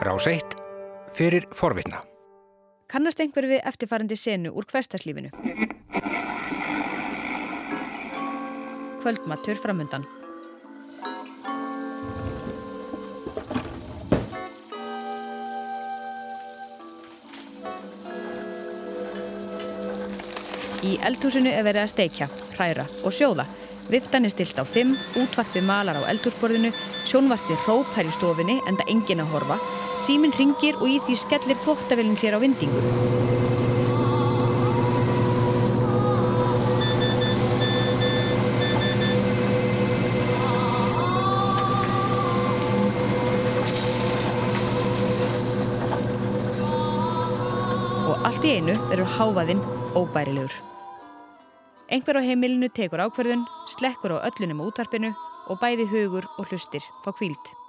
Rás 1 fyrir forvitna. Kannast einhver við eftirfærandi senu úr hverstaslífinu? Kvöldmatur framundan. Í eldhúsinu er verið að steikja, hræra og sjóða. Viftan er stilt á 5, útvarpi malar á eldhúsborðinu, sjónvarpi hrópær í stofinni enda engin að horfa, síminn ringir og í því skellir þvóttavillin sér á vindingu. Og allt í einu verður háfaðinn óbærilegur. Einhver á heimilinu tekur ákverðun, slekkur á öllunum útvarpinu og bæði hugur og hlustir fá kvíld.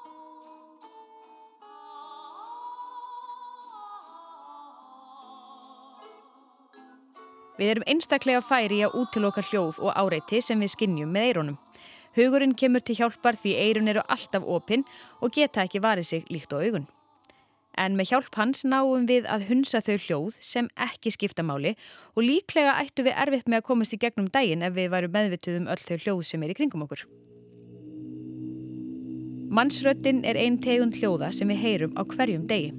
Við erum einstaklega færi að útiloka hljóð og áreiti sem við skinnjum með eironum. Hugurinn kemur til hjálpar því eirun eru alltaf opinn og geta ekki varið sig líkt á augun. En með hjálp hans náum við að hunsa þau hljóð sem ekki skipta máli og líklega ættu við erfitt með að komast í gegnum daginn ef við varum meðvituð um öll þau hljóð sem er í kringum okkur. Mannsröttin er einn tegund hljóða sem við heyrum á hverjum degi.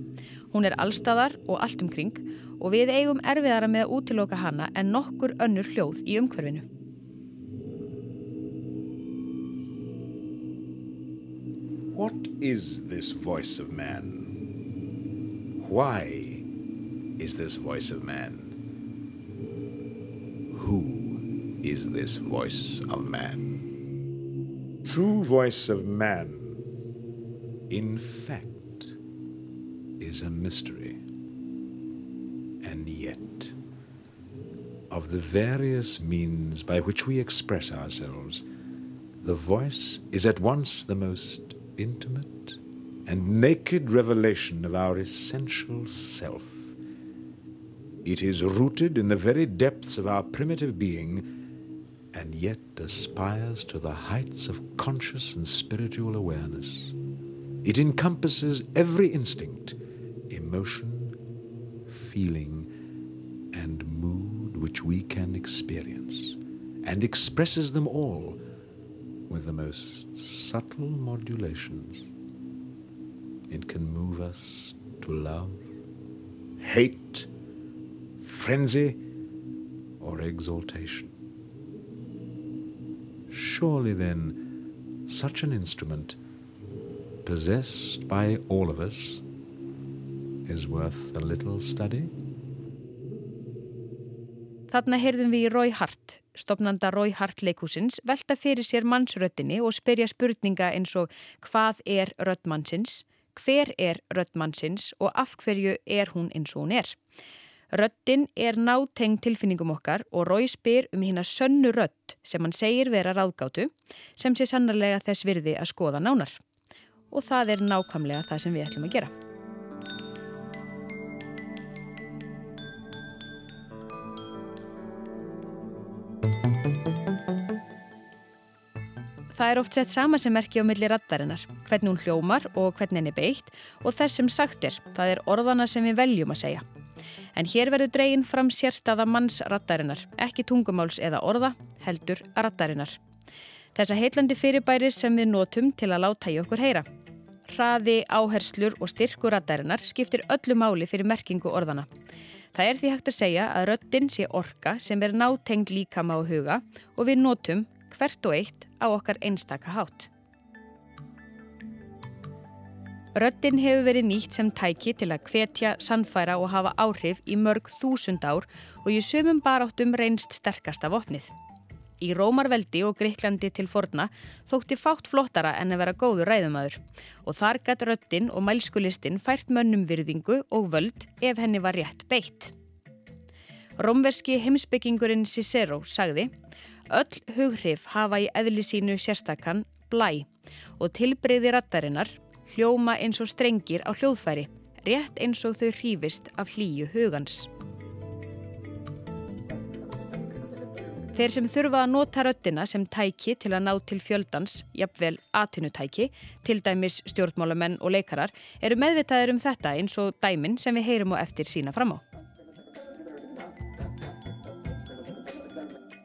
Hún er allstæðar og allt umkring og við eigum erfiðara með að útiloka hana en nokkur önnur hljóð í umhverfinu. What is this voice of man? Why is this voice of man? Who is this voice of man? True voice of man, in fact, is a mystery. And yet, of the various means by which we express ourselves, the voice is at once the most intimate and naked revelation of our essential self. It is rooted in the very depths of our primitive being and yet aspires to the heights of conscious and spiritual awareness. It encompasses every instinct, emotion, feeling, and mood which we can experience, and expresses them all with the most subtle modulations. It can move us to love, hate, frenzy, or exaltation. Surely then, such an instrument, possessed by all of us, is worth a little study? Þarna heyrðum við í Rói Hart, stopnanda Rói Hart leikúsins, velta fyrir sér mannsröttinni og spyrja spurninga eins og hvað er röttmannsins, hver er röttmannsins og af hverju er hún eins og hún er. Röttin er náteng tilfinningum okkar og Rói spyr um hérna sönnu rött sem hann segir vera ráðgátu sem sé sannarlega þess virði að skoða nánar. Og það er nákvæmlega það sem við ætlum að gera. Er oft sett sama sem merki á milli rattarinnar, hvernig hún hljómar og hvernig henni beitt og þess sem sagt er, það er orðana sem við veljum að segja. En hér verður dreginn fram sérstaða manns rattarinnar, ekki tungumáls eða orða, heldur rattarinnar. Þessa heitlandi fyrirbæri sem við notum til að láta í okkur heyra. Hraði, áherslur og styrku rattarinnar skiptir öllu máli fyrir merkingu orðana. Það er því hægt að segja að röttin sé orka sem er nátengd líkama á huga og við notum hvert og eitt á okkar einstaka hátt. Röttin hefur verið nýtt sem tæki til að hvetja, sannfæra og hafa áhrif í mörg þúsund ár og í sumum baráttum reynst sterkasta vopnið. Í Rómarveldi og Greiklandi til forna þótti fátt flottara en að vera góður ræðumæður og þar gætt röttin og mælskulistinn fært mönnum virðingu og völd ef henni var rétt beitt. Rómverski heimsbyggingurinn Cicero sagði Öll hughrif hafa í eðli sínu sérstakann blæ og tilbreyði rattarinnar hljóma eins og strengir á hljóðfæri, rétt eins og þau hrífist af hlýju hugans. Þeir sem þurfa að nota röttina sem tæki til að ná til fjöldans, jafnvel atinutæki, til dæmis stjórnmálamenn og leikarar, eru meðvitaðir um þetta eins og dæmin sem við heyrum á eftir sína fram á.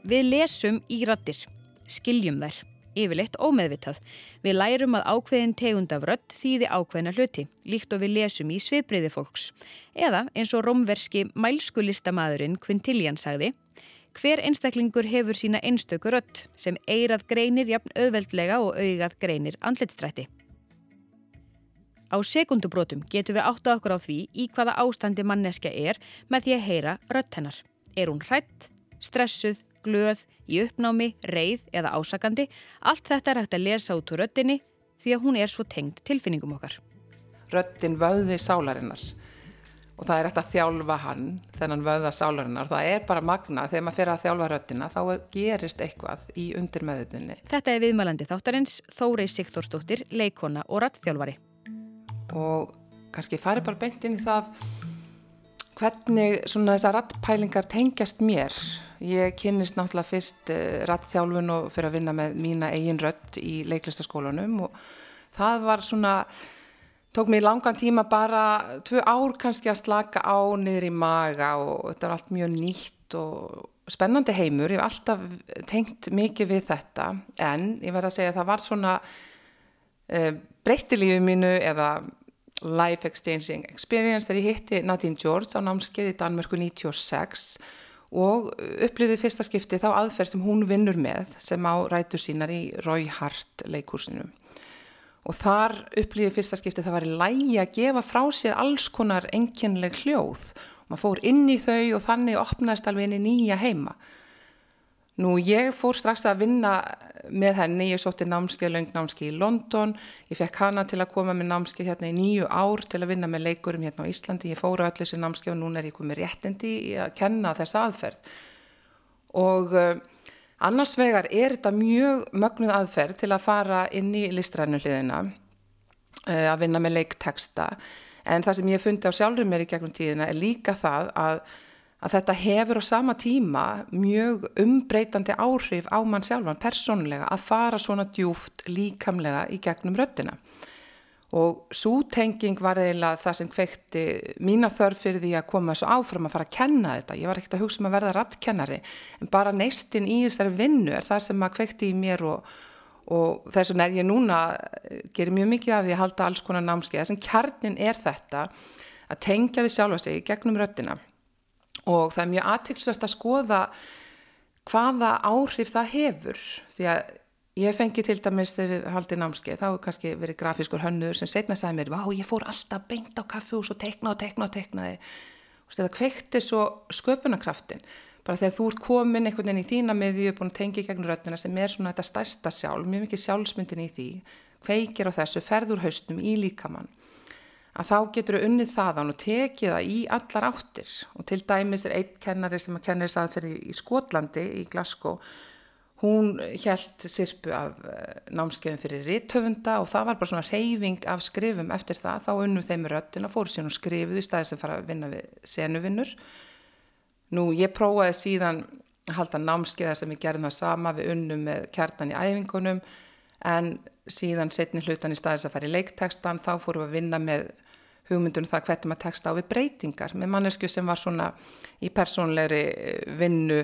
Við lesum í rattir, skiljum þær yfirleitt ómeðvitað. Við lærum að ákveðin tegund af rött þýði ákveðina hluti, líkt og við lesum í svipriði fólks. Eða eins og romverski mælskulistamæðurinn Quintilian sagði, hver einstaklingur hefur sína einstöku rött sem eirað greinir jafn auðveldlega og augað greinir andletstrætti. Á sekundubrótum getum við átta okkur á því í hvaða ástandi manneska er með því að heyra rött hennar. Er hún hrætt, stressuð, glöð, í uppnámi, reið eða ásakandi. Allt þetta er hægt að lesa út úr röttinni því að hún er svo tengd tilfinningum okkar. Röttin vöði sálarinnar og það er hægt að þjálfa hann, þennan vöða sálarinnar. Það er bara magna þegar maður fer að þjálfa röttina þá gerist eitthvað í undir meðutunni. Þetta er viðmælandi þáttarins Þórei Sigþórsdóttir, leikona og rattþjálfari. Og kannski fari bara beint inn í það hvernig svona þessar rattpælingar tengjast mér Ég kynist náttúrulega fyrst eh, rattþjálfun og fyrir að vinna með mína eigin rött í leiklistaskólanum og það var svona, tók mér langan tíma bara tvö ár kannski að slaka á niður í maga og þetta er allt mjög nýtt og spennandi heimur. Ég hef alltaf tengt mikið við þetta en ég verði að segja að það var svona uh, breytti lífið mínu eða life exchanging experience þegar ég hitti Nadine George á námskeið í Danmörku 96 og upplýði fyrsta skipti þá aðferð sem hún vinnur með sem á rætu sínar í Rói Hart leikursinu og þar upplýði fyrsta skipti það var í lægi að gefa frá sér alls konar enginleg hljóð. Maður fór inn í þau og þannig opnaðist alveg inn í nýja heima Nú ég fór strax að vinna með henni, ég sótti námskeið, löngnámskeið í London, ég fekk hana til að koma með námskeið hérna í nýju ár til að vinna með leikurum hérna á Íslandi, ég fóru allir þessi námskeið og núna er ég komið réttindi að kenna þessa aðferð. Og uh, annars vegar er þetta mjög mögnuð aðferð til að fara inn í listrænuhliðina, uh, að vinna með leikteksta, en það sem ég fundi á sjálfur mér í gegnum tíðina er líka það að að þetta hefur á sama tíma mjög umbreytandi áhrif á mann sjálfan persónulega að fara svona djúft líkamlega í gegnum röttina. Og svo tenging var eiginlega það sem kveikti mína þörf fyrir því að koma svo áfram að fara að kenna þetta. Ég var ekkert að hugsa um að verða rattkennari en bara neistinn í þessari vinnu er það sem að kveikti í mér og, og þess vegna er ég núna, gerir mjög mikið af því að halda alls konar námskeið. Þessum kjarnin er þetta að tengja við sjálfa sig í gegnum röttina og það er mjög aðtilsvært að skoða hvaða áhrif það hefur. Því að ég fengi til dæmis þegar við haldið námskeið þá er kannski verið grafískur hönnur sem setna sagði mér, vá ég fór alltaf beint á kaffehús og tekna og tekna og teknaði og þetta kveikti svo sköpunarkraftin bara þegar þú ert komin einhvern veginn í þína miðju búin að tengja gegn rötnina sem er svona þetta stærsta sjálf, mjög mikið sjálfsmyndin í því kveikir á þessu, ferður haustum í líkamann að þá getur við unnið þaðan og tekið það í allar áttir. Og til dæmis er einn kennari sem að kennir saðferði í Skotlandi í Glasgow hún hjælt sirpu af eh, námskeiðum fyrir rittöfunda og það var bara svona reyfing af skrifum eftir það, þá unnuð þeim röttina, fóru síðan og skrifuð í staði sem fara að vinna við senuvinnur. Nú ég prófaði síðan að halda námskeiðar sem við gerðum það sama. Við unnum með kjartan í æfingunum en síðan setni hlutan í staðis að fara í leiktekstan þá fórum við að vinna með hugmyndunum það hvernig maður tekst á við breytingar með mannesku sem var svona í persónleiri eh, vinnu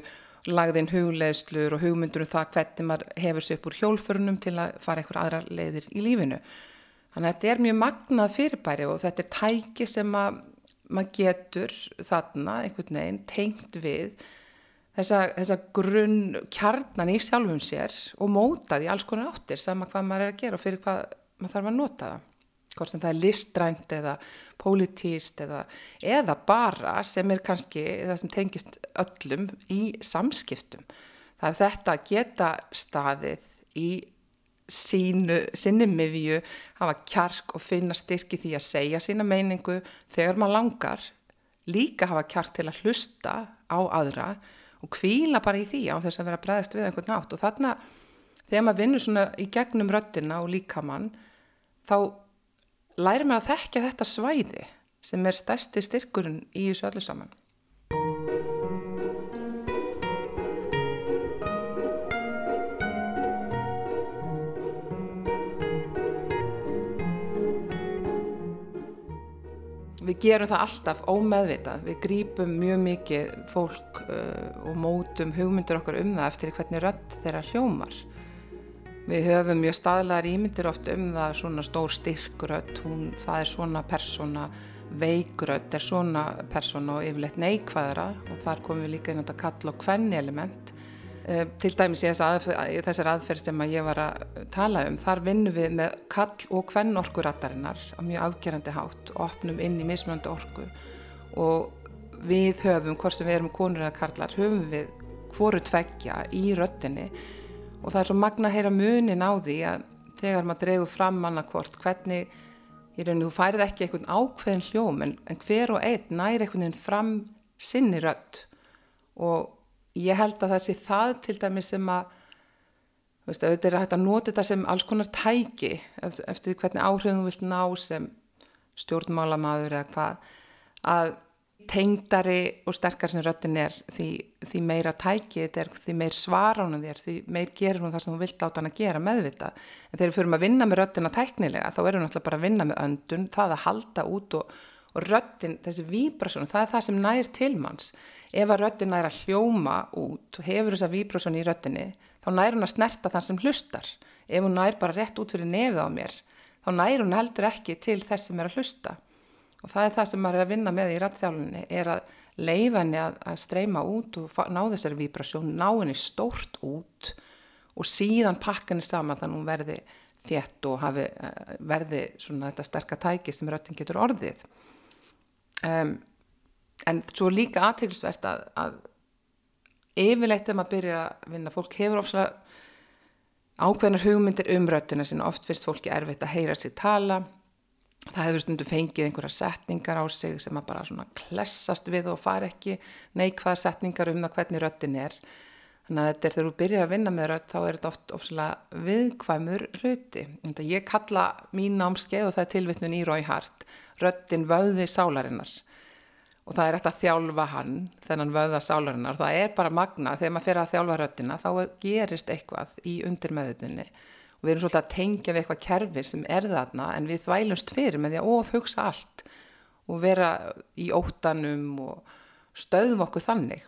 lagðinn hugleðslur og hugmyndunum það hvernig maður hefur sér upp úr hjólförunum til að fara einhver aðra leiðir í lífinu. Þannig að þetta er mjög magnað fyrirbæri og þetta er tæki sem að maður getur þarna einhvern veginn tengt við þessa, þessa grunn kjarnan í sjálfum sér og mótað í alls konar áttir sama hvað maður er að gera og fyrir hvað maður þarf að nota það hvort sem það er listrænt eða pólitíst eða, eða bara sem er kannski það sem tengist öllum í samskiptum. Það er þetta að geta staðið í sínu, sinni miðju, hafa kjark og finna styrki því að segja sína meiningu þegar maður langar, líka hafa kjark til að hlusta á aðra og kvíla bara í því á þess að vera bregðast við einhvern nátt og þarna þegar maður vinnur svona í gegnum röttina og líkamann þá læri mér að þekkja þetta svæði sem er stærsti styrkurinn í þessu öllu saman. Við gerum það alltaf ómeðvitað, við grýpum mjög mikið fólk uh, og mótum hugmyndur okkar um það eftir hvernig rödd þeirra hljómar. Við höfum mjög staðlegar ímyndir oft um það svona stór styrkurödd, það er svona persóna, veikurödd er svona persóna og yfirleitt neikvæðara og þar komum við líka inn á þetta kall og kvenni element. Uh, til dæmis í þessar aðferð sem að ég var að tala um, þar vinnum við með kall og kvenn orkurættarinnar á mjög afgerandi hátt og opnum inn í mismöndu orku og við höfum, hvort sem við erum konur eða karlar, höfum við hvoru tveggja í röttinni og það er svo magna að heyra munin á því að þegar maður dregur fram annarkvort hvernig, ég raun og þú færið ekki einhvern ákveðin hljóm en, en hver og einn næri einhvern veginn fram sinni rött og ég held að það sé það til dæmis sem að veist, auðvitað er hægt að nota þetta sem alls konar tæki eftir, eftir hvernig áhrifum þú vilt ná sem stjórnmálamaður eða hvað að tengdari og sterkar sem röttin er því, því meira tæki þetta er því meir svara hún þér því meir gerur hún það sem þú vilt áta hann að gera meðvita en þegar við fyrir að vinna með röttina tæknilega þá erum við náttúrulega bara að vinna með öndun það að halda út og, og röttin þessi víbrasjónu það er það sem nær til manns. Ef að röttin nær að hljóma út og hefur þessa víbrósun í röttinni þá nær hún að snerta þann sem hlustar. Ef hún nær bara rétt út fyrir nefið á mér þá nær hún heldur ekki til þess sem er að hlusta og það er það sem maður er að vinna með í rættþjálunni er að leifa henni að, að streyma út og ná þessari víbrasjón ná henni stórt út og síðan pakka henni saman þannig að hún verði þétt og hafi, eh, verði svona þetta sterkatæki sem röttin getur orðið. Um, en svo líka aðtilsvert að, að yfirleitt þegar maður byrjar að vinna fólk hefur ofslega ákveðnar hugmyndir um röttina sinna oft fyrst fólki erfitt að heyra sig tala það hefur stundu fengið einhverja setningar á sig sem að bara svona klessast við og far ekki neikvæða setningar um það hvernig röttin er. Þannig að þetta er þegar þú byrjar að vinna með rött þá er þetta oft ofslega viðkvæmur hluti. Ég kalla mín námskeið og það er tilvittnun í Rói Hart röttin vöði sálarinnar. Og það er eftir að þjálfa hann þennan vöða sálarinnar. Það er bara magna þegar maður fer að þjálfa röttina þá gerist eitthvað í undirmeðutunni og við erum svolítið að tengja við eitthvað kerfi sem er þarna en við þvælumst fyrir með því að ofhugsa allt og vera í óttanum og stöðum okkur þannig.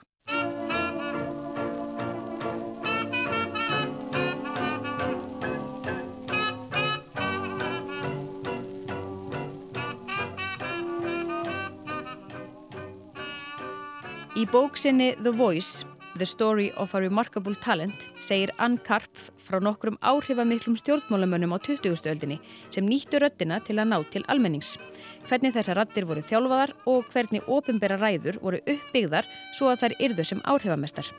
Í bóksinni The Voice, The Story of a Remarkable Talent segir Ann Karpf frá nokkrum áhrifamiklum stjórnmálamönnum á 20. öldinni sem nýttu röttina til að ná til almennings. Hvernig þessar rattir voru þjálfaðar og hvernig ofinbera ræður voru uppbyggðar svo að þær yrðu sem áhrifamestar.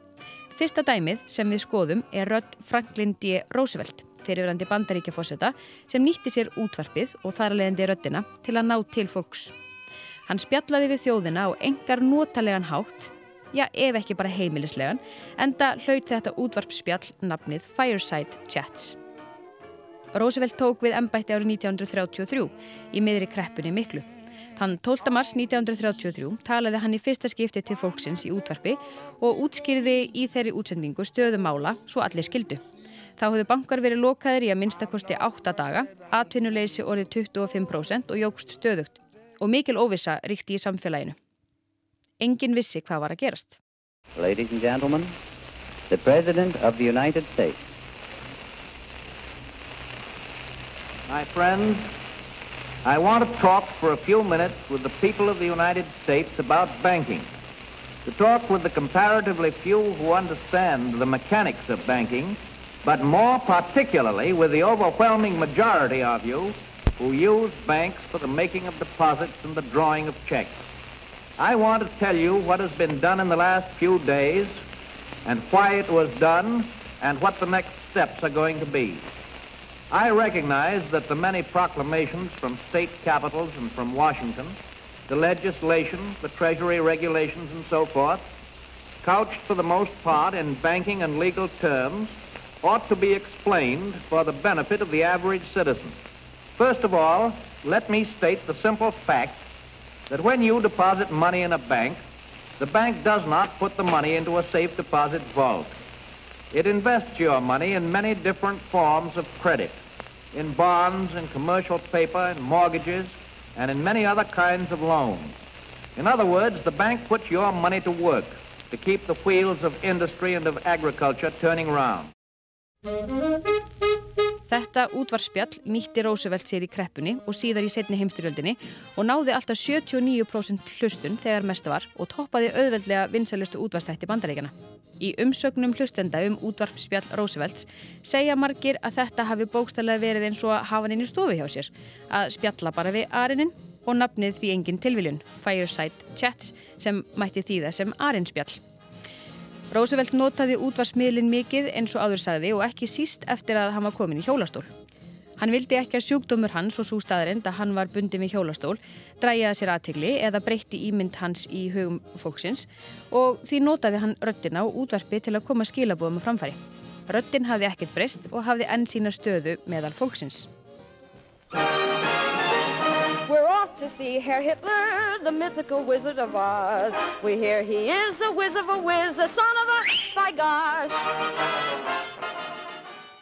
Fyrsta dæmið sem við skoðum er rött Franklin D. Roosevelt, fyrirverandi bandaríkjafósetta sem nýtti sér útvarpið og þar leðandi röttina til að ná til fólks. Hann spjallaði við þjóðina á engar notalegan hátt, já ef ekki bara heimilislegan, enda hlaut þetta útvarpsspjall nafnið Fireside Chats. Roosevelt tók við ennbætti árið 1933 í miðri kreppunni miklu. Þann 12. mars 1933 talaði hann í fyrsta skipti til fólksins í útvarpi og útskýrði í þeirri útsendingu stöðumála svo allir skildu. Þá höfðu bankar verið lokaðir í að minnstakosti 8 daga, atvinnuleysi orðið 25% og jógst stöðugt og mikil óvisa ríkti í samfélaginu. Engin vissi hvað var að gerast. Ladies and gentlemen, the President of the United States. My friends, I want to talk for a few minutes with the people of the United States about banking. To talk with the comparatively few who understand the mechanics of banking, but more particularly with the overwhelming majority of you who use banks for the making of deposits and the drawing of checks. I want to tell you what has been done in the last few days and why it was done and what the next steps are going to be. I recognize that the many proclamations from state capitals and from Washington, the legislation, the Treasury regulations and so forth, couched for the most part in banking and legal terms, ought to be explained for the benefit of the average citizen. First of all, let me state the simple fact that when you deposit money in a bank, the bank does not put the money into a safe deposit vault. It invests your money in many different forms of credit, in bonds, in commercial paper, in mortgages, and in many other kinds of loans. In other words, the bank puts your money to work to keep the wheels of industry and of agriculture turning round. Þetta útvarspjall nýtti Roosevelt sér í kreppunni og síðar í setni heimstyrjöldinni og náði alltaf 79% hlustun þegar mest var og toppaði auðveldlega vinsælustu útvarstætti bandaríkjana. Í umsögnum hlustenda um útvarpspjall Roosevelts segja margir að þetta hafi bókstallega verið eins og að hafa hann inn í stofu hjá sér, að spjalla bara við arinnin og nafnið því engin tilviljun, Fireside Chats, sem mætti þýða sem arinspjall. Roosevelt notaði útvarsmiðlinn mikið eins og áður sagði og ekki síst eftir að hann var komin í hjólastól. Hann vildi ekki að sjúkdómur hans og svo staðrind að hann var bundið með hjólastól dræjaði sér aðtegli eða breytti ímynd hans í hugum fólksins og því notaði hann röttina og útvarpi til að koma skilabóðum á framfæri. Röttin hafði ekkert breyst og hafði enn sína stöðu meðal fólksins. To see Herr Hitler, the mythical wizard of Oz. We hear he is a whiz of a whiz, a son of a by gosh.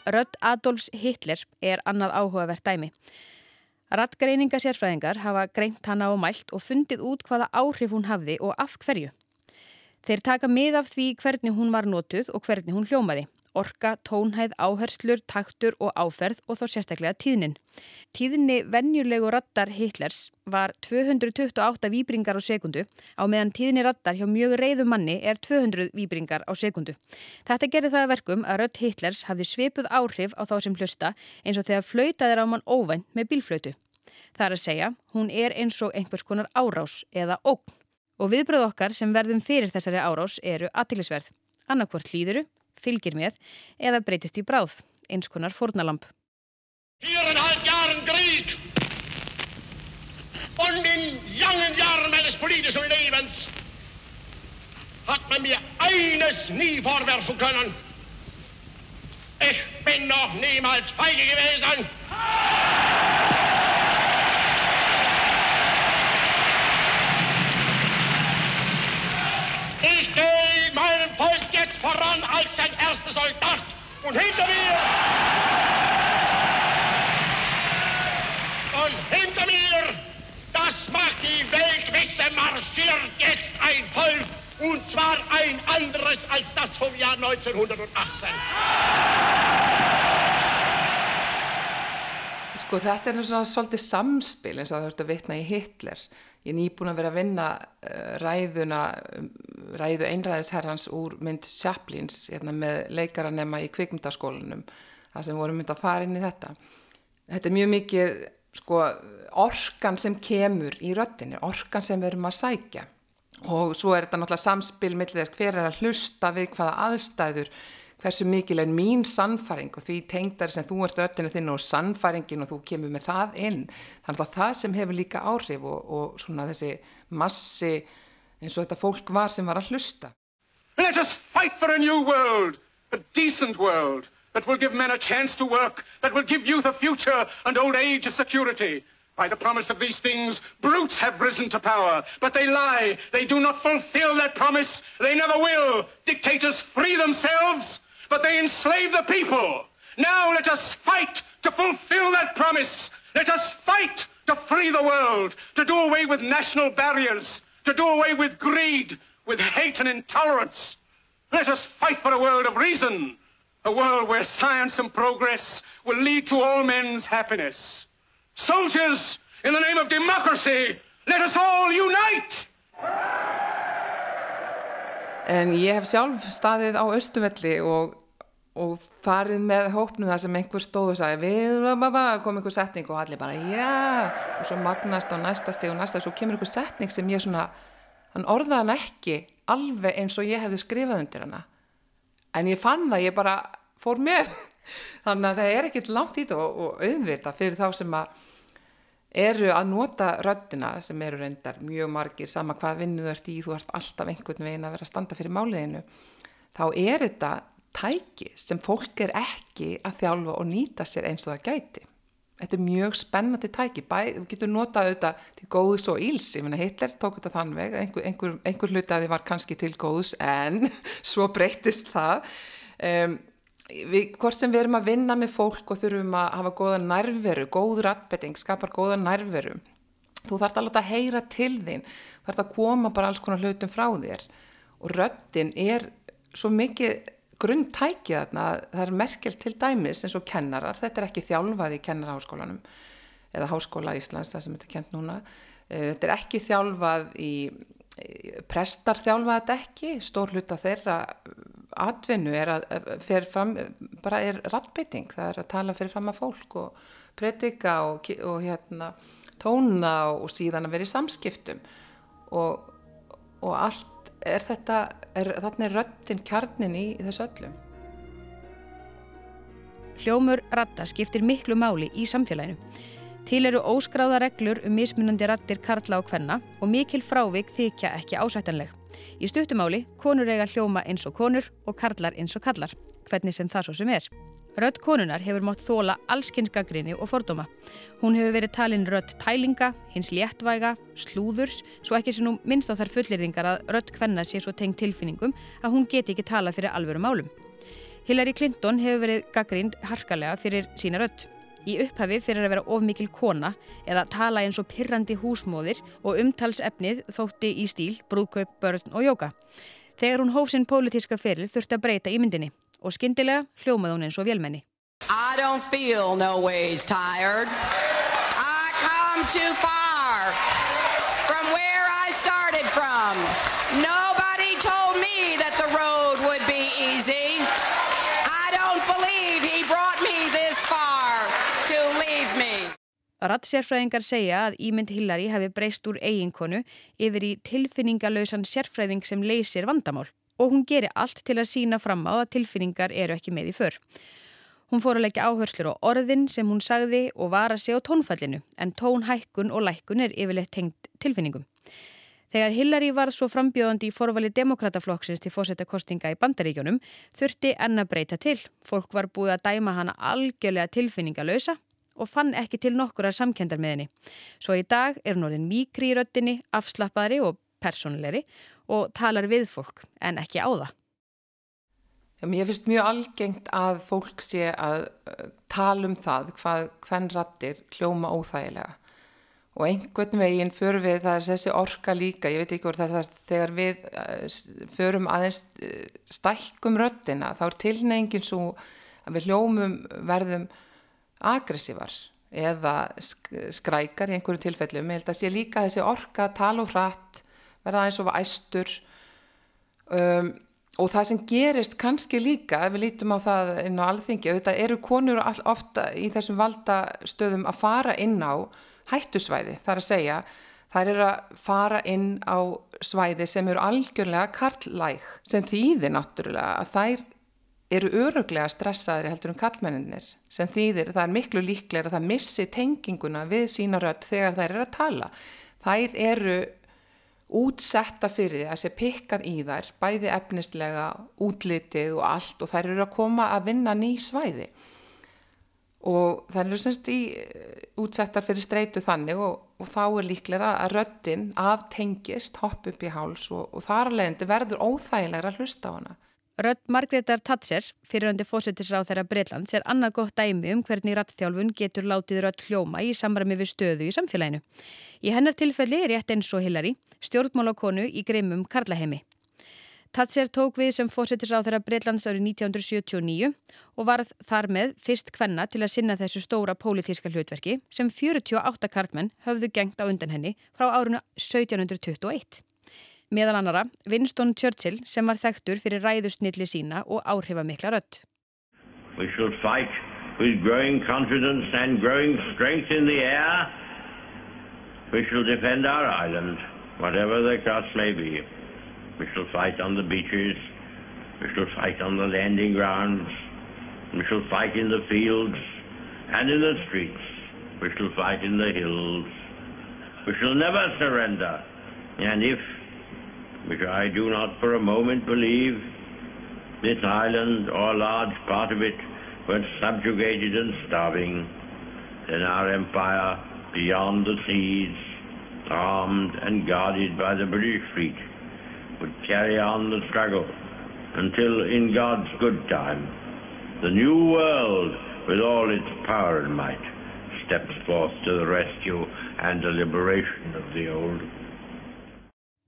Rödd Adolfs Hitler er annað áhugavert dæmi. Rattgreininga sérfræðingar hafa greint hana á mælt og fundið út hvaða áhrif hún hafði og af hverju. Þeir taka mið af því hvernig hún var notuð og hvernig hún hljómaði orka, tónhæð, áherslur, taktur og áferð og þá sérstaklega tíðnin. Tíðinni vennjulegu rattar Hitlers var 228 výbringar á sekundu á meðan tíðinni rattar hjá mjög reyðu manni er 200 výbringar á sekundu. Þetta gerir það verkum að rött Hitlers hafði svipuð áhrif á þá sem hlusta eins og þegar flöytaðir á mann óvænt með bílflöytu. Það er að segja, hún er eins og einhvers konar árás eða ógn. Og viðbröð okkar sem verðum fyrir þessari árás eru aðtilisverð. Annarkvort hlýðuru, fylgir með eða breytist í bráð, eins konar fórnalamp. Viereinhalb Jahren Krieg und in langen Jahren meines politischen Lebens hat man mir eines nie vorwerfen können. Ich bin noch niemals feige gewesen. Ich gehe meinem Volk jetzt voran als sein erster Soldat. Und hinter mir! Und hinter mir, das macht die Welt marschiert jetzt ein Volk. Und zwar ein anderes als das vom Jahr 1918. Sko þetta er svona svolítið samspil eins og það þurft að vitna í Hitler. Ég er nýbúin að vera að vinna uh, ræðuna, um, ræðu einræðisherrans úr mynd Chaplins hérna, með leikaranema í kvikmyndaskólanum, það sem voru mynd að fara inn í þetta. Þetta er mjög mikið sko, orkan sem kemur í röttinni, orkan sem við erum að sækja og svo er þetta náttúrulega samspil millir þess hver er að hlusta við hvaða aðstæður hversu mikil er mín sannfæring og því tengdari sem þú ert röttinu þinn og sannfæringin og þú kemur með það inn þannig að það sem hefur líka áhrif og, og svona þessi massi eins og þetta fólk var sem var að hlusta Let us fight for a new world, a decent world that will give men a chance to work, that will give youth a future and old age a security. By the promise of these things, brutes have risen to power, but they lie. They do not fulfill that promise. They never will. Dictators free themselves, but they enslave the people. Now let us fight to fulfill that promise. Let us fight to free the world, to do away with national barriers, to do away with greed, with hate and intolerance. Let us fight for a world of reason, a world where science and progress will lead to all men's happiness. Soldiers, in the name of democracy, let us all unite! En ég hef sjálf staðið á Östuvelli og, og farið með hópnu það sem einhver stóð og sagði við kom einhver setning og allir bara já og svo magnast á næsta steg og næsta og svo kemur einhver setning sem ég svona hann orðaði hann ekki alveg eins og ég hefði skrifað undir hana. En ég fann það, ég bara fór með. Þannig að það er ekkit langt í þetta og, og auðvita fyrir þá sem að eru að nota röddina sem eru reyndar mjög margir sama hvað vinnu þú ert í, þú ert alltaf einhvern veginn að vera að standa fyrir máliðinu þá er þetta tæki sem fólk er ekki að þjálfa og nýta sér eins og það gæti. Þetta er mjög spennandi tæki. Bæ, þú getur notað auðvitað til góðs og íls ég meina Hitler tók þetta þann veg einhver, einhver, einhver hluti að þið var kannski til góðs en svo breytist það. Um, við, hvort sem við erum að vinna með fólk og þurfum að hafa góða nærveru, góð ratbetting, skapar góða nærveru þú þarf að láta heyra til þín þú þarf að koma bara alls konar hlutum frá þér. Og röddin er svo mikið grunntækið þarna það er merkelt til dæmis eins og kennarar þetta er ekki þjálfað í kennarháskólanum eða háskóla Íslands það sem þetta er kent núna eh, þetta er ekki þjálfað í prestar þjálfað þetta ekki stór hluta þeirra atvinnu er að fer fram bara er rattbytting, það er að tala fyrir fram að fólk og predika og, og hérna tóna og síðan að vera í samskiptum og, og allt er þetta, er, þarna er röttin kjarnin í þessu öllum. Hljómur ratta skiptir miklu máli í samfélaginu. Til eru óskráða reglur um mismunandi rattir karla og hvenna og mikil frávik þykja ekki ásættanleg. Í stuttumáli, konur eiga hljóma eins og konur og karlar eins og kallar, hvernig sem það svo sem er. Rött konunar hefur mótt þóla allskynskagrinni og fordóma. Hún hefur verið talin rött tælinga, hins léttvæga, slúðurs, svo ekki sem nú minnst á þar fullirðingar að rött hvenna sé svo tengt tilfinningum að hún geti ekki talað fyrir alvöru málum. Hillary Clinton hefur verið gaggrind harkalega fyrir sína rött. Í upphafi fyrir að vera of mikil kona eða tala eins og pirrandi húsmóðir og umtalsefnið þótti í stíl, brúðkaup, börn og jóka. Þegar hún hóf sinn pólitíska feril þurfti að breyta í myndinni og skyndilega hljómaði hún eins og vélmenni. I don't feel no ways tired. I come too far from where I started from. Nobody told me that the road would be easy. I don't believe he brought me this far to leave me. Rattsérfræðingar segja að Ímynd Hillary hefði breyst úr eiginkonu yfir í tilfinningalausan sérfræðing sem leysir vandamál og hún gerir allt til að sína fram á að tilfinningar eru ekki með í för. Hún fór að leggja áhörslur á orðin sem hún sagði og var að segja á tónfallinu en tónhækkun og lækkun er yfirleitt tengt tilfinningum. Þegar Hillary var svo frambjóðandi í forvali demokrataflokksins til fósettakostinga í bandaríkjónum þurfti enn að breyta til. Fólk var búið að dæma hana algjörlega tilfinningalösa og fann ekki til nokkurar samkendar með henni. Svo í dag er hún orðin mikri í röttinni, afslappari og personleiri og talar við fólk en ekki á það. Mér finnst mjög algengt að fólk sé að uh, tala um það hvað hvern rattir kljóma óþægilega og einhvern veginn fyrir við það er þessi orka líka, ég veit ekki hvort það er þegar við uh, förum aðeins uh, stækkum röttina þá er tilnefingin svo að við hljómum verðum aggressívar eða skrækar í einhverju tilfellum, ég held að sé líka þessi orka að tala og hratt verða eins og æstur. Um, og það sem gerist kannski líka, ef við lítum á það inn á alþingi, auðvitað eru konur ofta í þessum valdastöðum að fara inn á hættusvæði, þar að segja þær eru að fara inn á svæði sem eru algjörlega karlæg, sem þýðir náttúrulega að þær eru öruglega stressaðri heldur um kallmenninir sem þýðir það er miklu líklega að það missi tenginguna við sína rött þegar þær eru að tala. Þær eru útsetta fyrir því að sé pikkað í þær, bæði efnislega, útlitið og allt og þær eru að koma að vinna ný svæði og þær eru semst í eh, útsettar fyrir streitu þannig og, og þá er líklega að röttin aftengist, hopp upp í háls og, og þar að leiðandi verður óþægilegra að hlusta á hana. Rött Margreðar Tatser, fyriröndi fósittisráð þeirra Breitlands, er annað gott dæmi um hvernig rattþjálfun getur látið rött hljóma í samræmi við stöðu í samfélaginu. Í hennar tilfelli er rétt eins og Hillary, stjórnmálakonu í greimum Karlahemi. Tatser tók við sem fósittisráð þeirra Breitlands árið 1979 og varð þar með fyrst kvenna til að sinna þessu stóra pólitíska hlutverki sem 48 karlmenn höfðu gengt á undan henni frá áruna 1721 meðal annara Winston Churchill sem var þekktur fyrir ræðusnilli sína og áhrifamikla rött. We shall fight with growing confidence and growing strength in the air. We shall defend our island, whatever the cost may be. We shall fight on the beaches. We shall fight on the landing grounds. We shall fight in the fields and in the streets. We shall fight in the hills. We shall never surrender. And if which I do not for a moment believe, this island or a large part of it were subjugated and starving, then our empire beyond the seas, armed and guarded by the British fleet, would carry on the struggle until in God's good time, the new world with all its power and might steps forth to the rescue and the liberation of the old.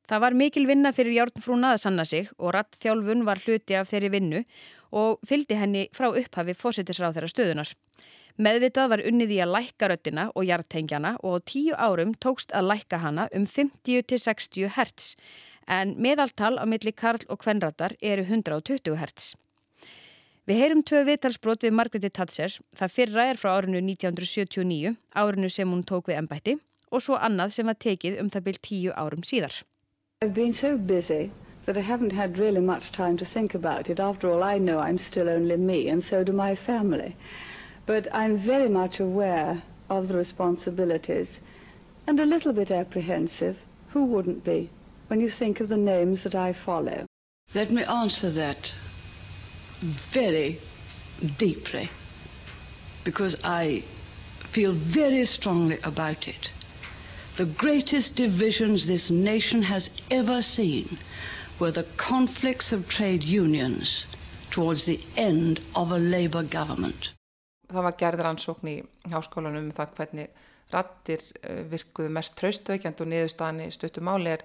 Það var mikil vinna fyrir Járnfrúna að sanna sig og ratt þjálfun var hluti af þeirri vinnu og fylgdi henni frá upphafi fósittisráð þeirra stöðunar. Meðvitað var unnið í að lækka röttina og hjartengjana og á tíu árum tókst að lækka hana um 50-60 hertz en meðaltal á milli Karl og Kvenratar eru 120 hertz. Við heyrum tvö viðtalsbrot við Margreði Tatser. Það fyrra er frá árinu 1979, árinu sem hún tók við ennbætti og svo annað sem var tekið um það byrj tíu árum síðar. I've been so busy that I haven't had really much time to think about it. After all, I know I'm still only me, and so do my family. But I'm very much aware of the responsibilities and a little bit apprehensive. Who wouldn't be when you think of the names that I follow? Let me answer that very deeply because I feel very strongly about it. The greatest divisions this nation has ever seen were the conflicts of trade unions towards the end of a labour government. Það var gerð rannsókn í háskólanum um það hvernig rattir virkuðu mest traustveikjand og niðurstaðan í stuttumáli er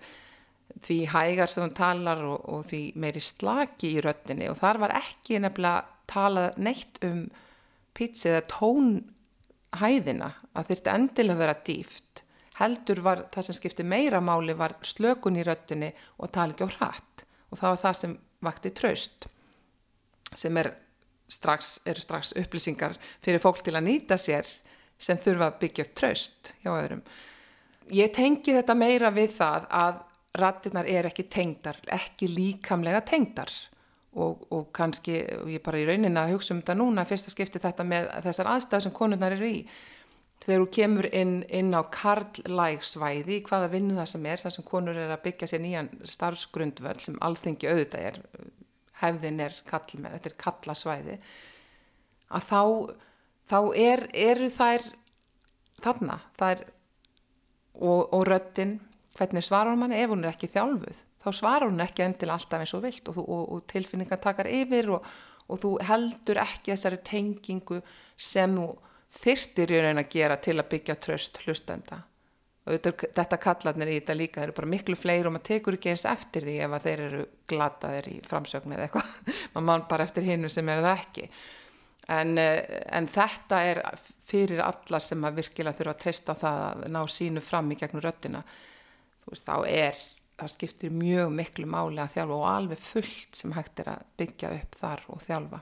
því hægar sem hún talar og, og því meiri slaki í röttinni og þar var ekki nefnilega talað neitt um pizza eða tónhæðina að þurfti endilega vera dýft heldur var það sem skipti meira máli var slökun í röttinni og tala ekki á hratt. Og það var það sem vakti traust sem er strax, eru strax upplýsingar fyrir fólk til að nýta sér sem þurfa að byggja upp traust hjá öðrum. Ég tengi þetta meira við það að rattirnar er ekki tengdar, ekki líkamlega tengdar. Og, og kannski, og ég bara í raunin að hugsa um þetta núna, fyrsta skipti þetta með þessar aðstæðu sem konurnar eru í þegar þú kemur inn, inn á karlægsvæði, hvaða vinnu það sem er, það sem konur er að byggja sér nýjan starfsgrundvöld sem alþengi auðvitað er, hefðin er kallmenn, þetta er kallasvæði, að þá, þá er, eru þær þarna, er, og, og röttin, hvernig svarar hún manni? Ef hún er ekki þjálfuð, þá svarar hún ekki endil alltaf eins og vilt og, og, og tilfinningar takar yfir og þú heldur ekki þessari tengingu sem þú þyrtir í raun að gera til að byggja tröst hlustenda. Og þetta, kallarnir í þetta líka eru bara miklu fleiri og maður tekur ekki eins eftir því ef að þeir eru glataðir í framsögnu eða eitthvað, maður mann bara eftir hinnu sem er það ekki. En, en þetta er fyrir alla sem að virkilega þurfa að treysta það að ná sínu fram í gegnum röttina veist, þá er, það skiptir mjög miklu máli að þjálfa og alveg fullt sem hægt er að byggja upp þar og þjálfa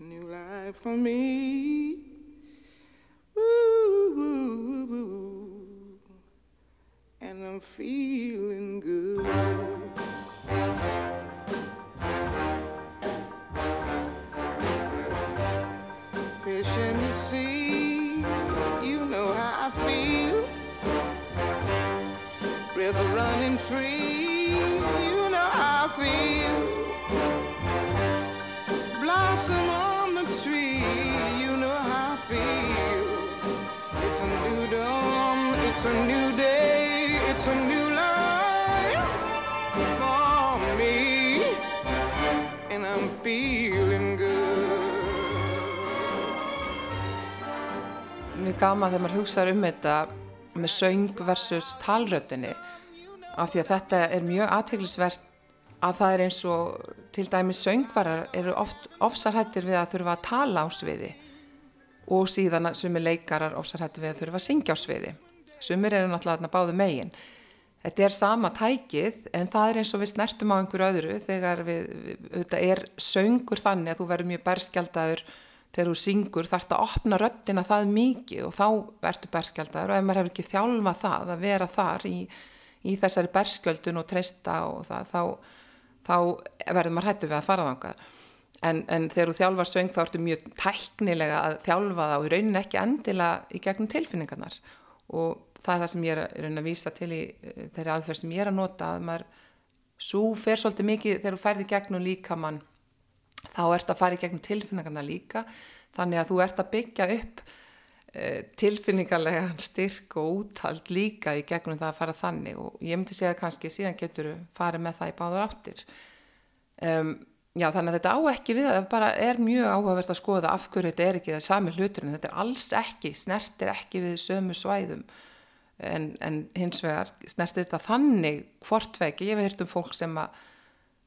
New life for me. And I'm feeling good. Fish in the sea, you know how I feel. River running free, you know how I feel. Blossom it's a new day, it's a new life for me, and I'm feeling good. Mér gama þegar maður hugsaður um þetta með söng versus talröttinni af því að þetta er mjög aðteglisvert að það er eins og til dæmis söngvarar eru oft ofsarhættir við að þurfa að tala á sviði og síðan sumir leikarar ofsarhættir við að þurfa að syngja á sviði sumir eru náttúrulega báðu megin. Þetta er sama tækið en það er eins og við snertum á einhverju öðru þegar við, þetta er söngur þannig að þú verður mjög berskjaldadur þegar þú syngur þarf þetta að opna röttina það mikið og þá verður berskjaldadur og ef maður hefur ekki þjálfa það að vera þar í, í þessari berskjöldun og treysta og það þá, þá verður maður hættu við að fara þanga en, en þegar þú þjálfar söng þá ertu mjög tæknilega að þjálfa það og raunin ekki endilega í gegnum tilfinningarnar. Og það er það sem ég er að, vísa til í eh, þeirri aðferð sem ég er að nota að maður svo fer svolítið mikið þegar þú færði gegnum líkamann þá ert að fara í gegnum tilfinningarna líka. Þannig að þú ert að byggja upp uh, tilfinningarlegan styrk og úthald líka í gegnum það að fara þannig. Og ég myndi segja kannski síðan getur þú farið með það í báður áttir. Um, Já, þannig að þetta á ekki við, það bara er mjög áhugavert að skoða af hverju þetta er ekki það sami hlutur en þetta er alls ekki, snertir ekki við sömu svæðum en, en hins vegar snertir þetta þannig hvortvegi, ég hef heyrt um fólk sem að,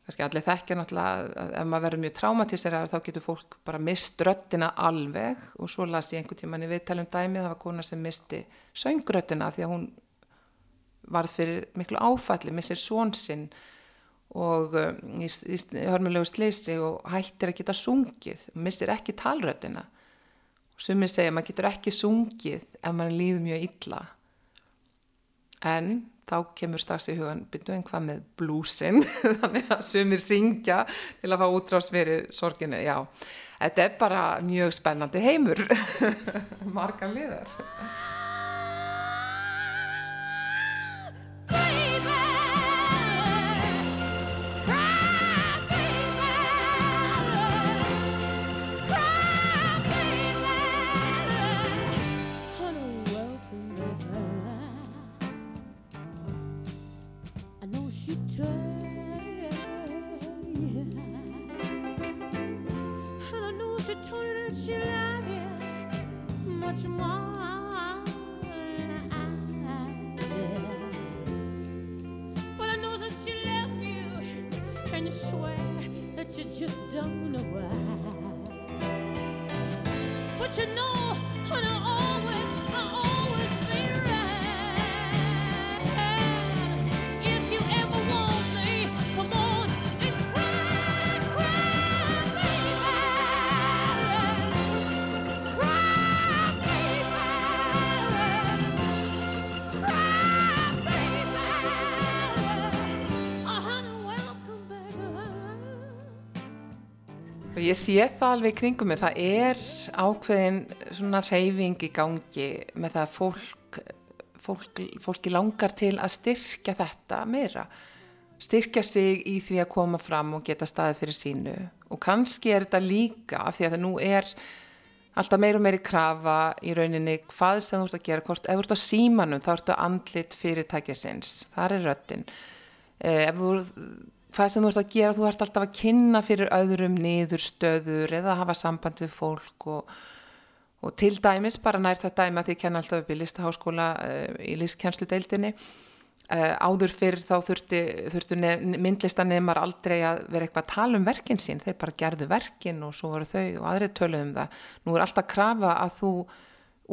kannski allir þekkja náttúrulega að ef maður verður mjög traumatísera þá getur fólk bara mist röttina alveg. Og svo las ég einhvern tíman í viðtælum dæmi, það var kona sem misti söngröttina því að hún varð fyrir miklu áfalli, missir svonsinn og um, í, í, í hörmulegu slisi og hættir að geta sungið, missir ekki talröðina og sumir segja að maður getur ekki sungið ef maður líður mjög illa en þá kemur strax í hugan byrju en hvað með blúsin? Þannig að sumir syngja til að fá útrást fyrir sorginu já, þetta er bara mjög spennandi heimur. Marga liðar ég sé það alveg kringum mig, það er ákveðin svona reyfing í gangi með það að fólk, fólk, fólki langar til að styrkja þetta meira, styrkja sig í því að koma fram og geta staðið fyrir sínu. Og kannski er þetta líka af því að það nú er alltaf meir og meiri krafa í rauninni hvað sem þú ert að gera, hvort ef þú ert á símanum þá ertu andlit fyrirtækjasins, þar er röttin, ef þú hvað sem þú ert að gera, þú ert alltaf að kynna fyrir öðrum niður stöður eða að hafa samband við fólk og, og til dæmis, bara nær það dæmi að því kenna alltaf upp í listaháskóla uh, í listkjænsludeildinni uh, áður fyrir þá þurfti, þurftu myndlistanemar aldrei að vera eitthvað að tala um verkin sín, þeir bara gerðu verkin og svo voru þau og aðrið töluðum um það. Nú er alltaf krafa að þú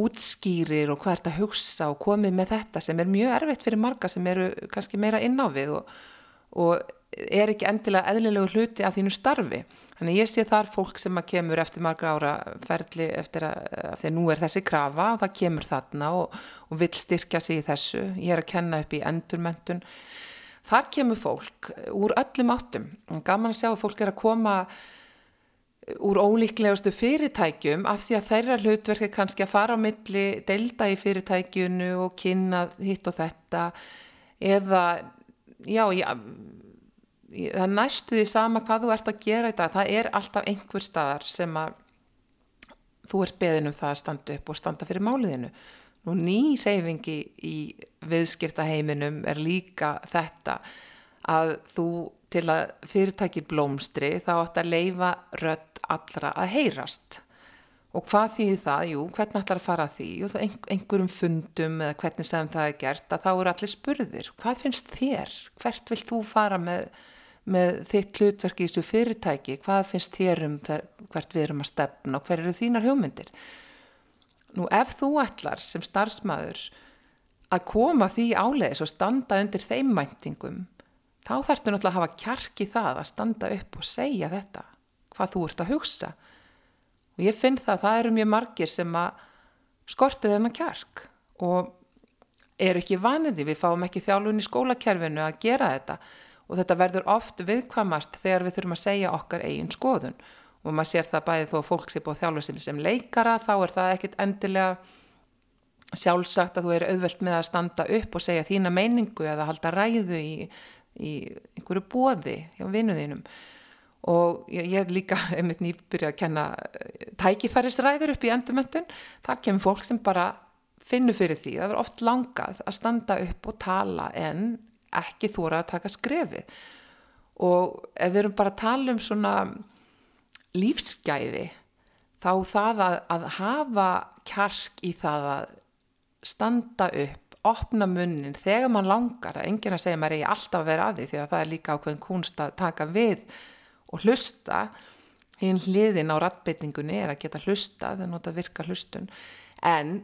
útskýrir og hvað ert að hugsa og komið með þetta sem er mjög erfitt fyrir marga sem eru kannski meira inn á við og, og er ekki endilega eðlilegu hluti af þínu starfi. Þannig ég sé þar fólk sem að kemur eftir margra ára ferli eftir að, að því að nú er þessi krafa og það kemur þarna og, og vil styrkja sig í þessu. Ég er að kenna upp í endurmentun. Þar kemur fólk úr öllum áttum. Gaman að sjá að fólk er að koma úr ólíklegustu fyrirtækjum af því að þeirra hlutverk er kannski að fara á milli, delta í fyrirtækjunu og kynna hitt og þetta eða já, já það næstu því sama hvað þú ert að gera í dag, það er alltaf einhver staðar sem að þú ert beðin um það að standa upp og standa fyrir máliðinu. Nú ný reyfingi í viðskiptaheiminum er líka þetta að þú til að fyrirtæki blómstri þá átt að leifa rött allra að heyrast. Og hvað þýðir það? Jú, hvernig ætlar að fara að því? Jú, einhverjum fundum eða hvernig sem það er gert að þá eru allir spurðir. Hvað finnst þér? Hvert vilt þú fara með með þitt hlutverk í þessu fyrirtæki, hvað finnst þér um það, hvert við erum að stefna og hver eru þínar hugmyndir? Nú ef þú ætlar sem starfsmæður að koma því áleiðis og standa undir þeim mæntingum, þá þarfstu náttúrulega að hafa kjarki það að standa upp og segja þetta, hvað þú ert að hugsa. Og ég finn það að það eru mjög margir sem að skorti þennan kjark og eru ekki vaniði, við fáum ekki þjálfun í skólakerfinu að gera þetta og þetta verður oft viðkvamast þegar við þurfum að segja okkar eigin skoðun. Og maður sér það bæði þó að fólk sé búið þjálfur sem leikara þá er það ekkit endilega sjálfsagt að þú er auðvelt með að standa upp og segja þína meiningu eða halda ræðu í, í einhverju bóði hjá vinnuðinum og ég, ég líka einmitt nýbyrja að kenna eh, tækifærisræður upp í endurmöntun þar kemur fólk sem bara finnur fyrir því, það verður oft langað að standa upp og tala en ekki þóra að taka skrefið. Og ef við erum bara að tala um svona lífsgæði þá það að, að hafa kjark í það að standa upp, opna munnin þegar mann langar, enginn að segja maður eigi alltaf að vera að því því að það er líka ákveðin kunst að taka við og hlusta. Hinn hliðin á rattbytningunni er að geta hlusta, það er notað virka hlustun. En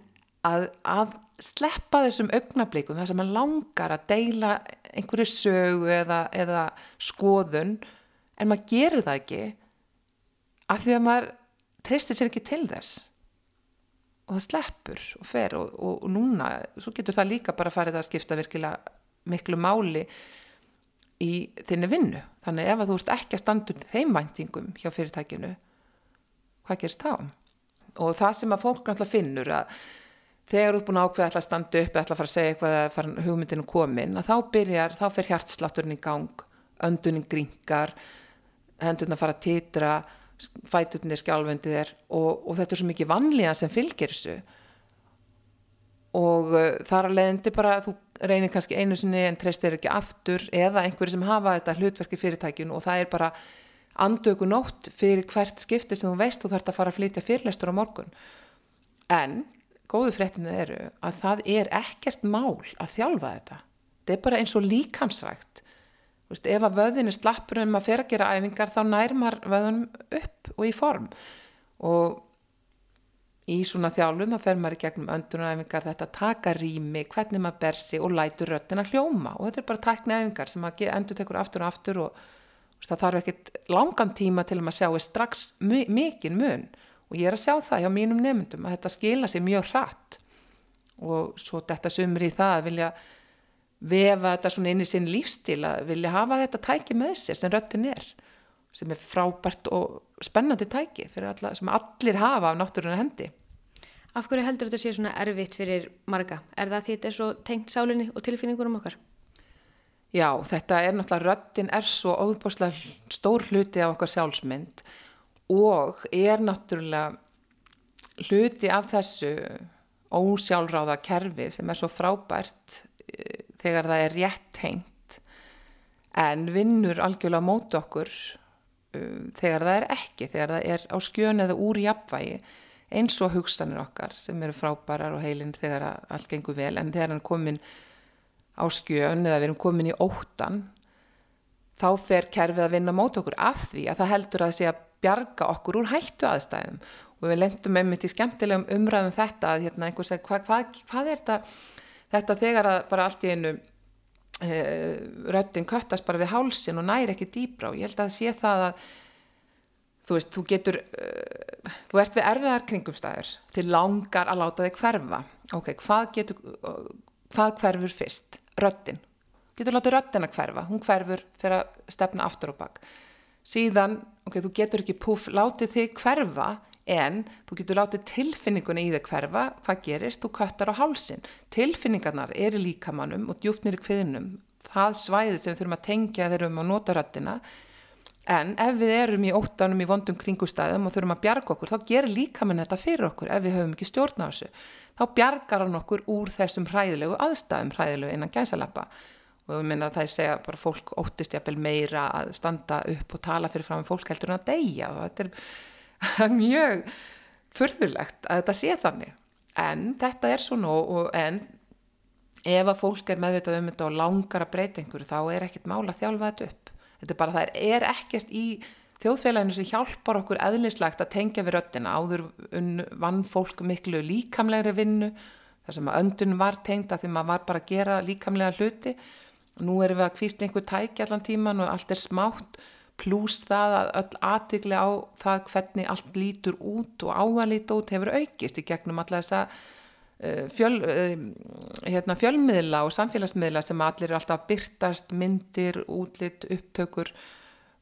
að, að sleppa þessum augnablikum þar sem mann langar að deila einhverju sögu eða, eða skoðun en maður gerir það ekki af því að maður treystir sér ekki til þess og það sleppur og fer og, og, og núna, svo getur það líka bara farið að skipta virkilega miklu máli í þinni vinnu þannig ef að þú ert ekki að standa undir þeim væntingum hjá fyrirtækinu hvað gerst þá? og það sem að fólk náttúrulega finnur að þegar þú ert búin að ákveða að standa upp eða að fara að segja eitthvað að fara hugmyndinu komin að þá byrjar, þá fer hjartslátturinn í gang öndunin gringar hendurna fara að titra fætutnir skjálfendið er og, og þetta er svo mikið vanlíðan sem fylgir þessu. Og uh, þar að leiðindi bara þú reynir kannski einu sinni en treystir ekki aftur eða einhverju sem hafa þetta hlutverki fyrirtækinu og það er bara andöku nótt fyrir hvert skipti sem þú veist þú þarfst að fara að flytja fyrirlestur á morgun. En góðu fréttinu eru að það er ekkert mál að þjálfa þetta. Þetta er bara eins og líkamsrækt. Veist, ef að vöðin er slappur en maður fer að gera æfingar þá nærmar vöðunum upp og í form. Og í svona þjálfum þá fer maður í gegnum öndunaræfingar þetta taka rými, hvernig maður ber sig og lætur röttin að hljóma. Og þetta er bara tæknaæfingar sem maður endur tekur aftur og aftur og veist, það þarf ekkit langan tíma til að maður sjáu strax mikinn mun og ég er að sjá það hjá mínum nefndum að þetta skila sér mjög hratt og svo þetta sumur í það að vilja vefa þetta svona inn í sinn lífstíl að vilja hafa þetta tæki með sér sem röttin er sem er frábært og spennandi tæki alla, sem allir hafa af náttúruna hendi. Af hverju heldur þetta sé svona erfitt fyrir marga? Er það því þetta er svo tengt sálinni og tilfinningunum okkar? Já, þetta er náttúrulega, röttin er svo óbúslega stór hluti af okkar sjálfsmynd og er náttúrulega hluti af þessu ósjálfráða kerfi sem er svo frábært þegar það er rétt hengt en vinnur algjörlega mót okkur um, þegar það er ekki, þegar það er á skjön eða úr jafnvægi eins og hugsanir okkar sem eru frábærar og heilin þegar allt gengur vel. En þegar hann komin á skjön eða við erum komin í óttan þá fer kerfið að vinna mót okkur af því að það heldur að segja bjarga okkur úr hættu aðstæðum. Og við lendum einmitt í skemmtilegum umræðum þetta að hérna einhver segi hvað, hvað, hvað er þetta? Þetta þegar að bara allt í einu e, röttin köttast bara við hálsin og næri ekki dýbra og ég held að sé það að þú veist, þú getur e, þú ert við erfiðar kringumstæður til langar að láta þig hverfa. Ok, hvað getur hvað hverfur fyrst? Röttin getur látið röttin að hverfa, hún hverfur fyrir að stefna aftur og bakk síðan, ok, þú getur ekki puff látið þig hverfa en þú getur látið tilfinningunni í þau hverfa, hvað gerist, þú köttar á hálsin. Tilfinningarnar eru líkamannum og djúftnir í kviðnum, það svæði sem við þurfum að tengja þegar við erum á notaröttina, en ef við erum í óttanum í vondum kringustæðum og þurfum að bjarga okkur, þá gerir líkamann þetta fyrir okkur ef við höfum ekki stjórn á þessu. Þá bjargar hann okkur úr þessum hræðilegu aðstæðum, hræðilegu innan gæsalappa og við minna að það er segja bara fólk óttist jafnvel meira að standa upp og tala fyrir fram fólk heldur en að deyja. Og þetta er er mjög fyrðulegt að þetta sé þannig. En þetta er svona og en ef að fólk er meðvitað um þetta og langar að breyta einhverju þá er ekkert mála að þjálfa þetta upp. Þetta er bara það er ekkert í þjóðfélaginu sem hjálpar okkur eðlislegt að tengja við röttina áður vann fólk miklu líkamlegri vinnu þar sem að öndun var tengda því maður var bara að gera líkamlega hluti nú erum við að kvísla einhver tæki allan tíman og allt er smátt pluss það að öll aðtigli á það hvernig allt lítur út og áalít út hefur aukist í gegnum alla þessa uh, fjöl, uh, hérna, fjölmiðla og samfélagsmiðla sem allir er alltaf byrtast, myndir, útlitt, upptökur,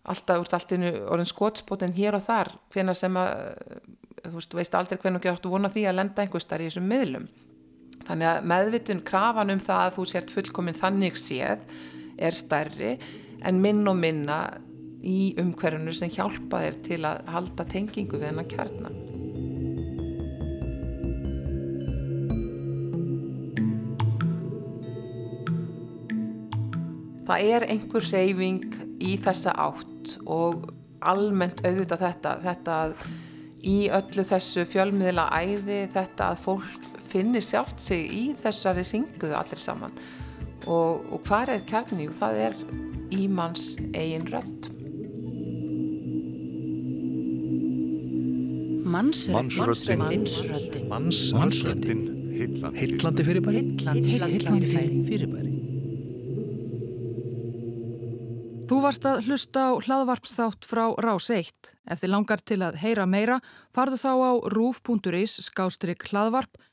alltaf úr alltinu orðin skotspótin hér og þar, hvena sem að, veist, þú veist aldrei hvernig þú áttu vona því að lenda einhvers þar í þessum miðlum. Þannig að meðvitun krafan um það að þú sért fullkomin þannig séð er stærri en minn og minna í umhverfunu sem hjálpa þér til að halda tengingu við hennar kjarnan. Það er einhver reyfing í þessa átt og almennt auðvitað þetta, þetta að í öllu þessu fjölmiðla æði þetta að fólk finnir sjálft sig í þessari ringuðu allir saman. Og, og hvað er kjarni? Það er ímanns eigin rödd. Mannsröddin. Mannsröddin. Mannsröddin. Hillandi fyrirbæri. Hillandi fyrirbæri. Þú varst að hlusta á hlaðvarpsþátt frá Rás 1. Eftir langar til að heyra meira, farðu þá á rúf.is skástrygg hlaðvarp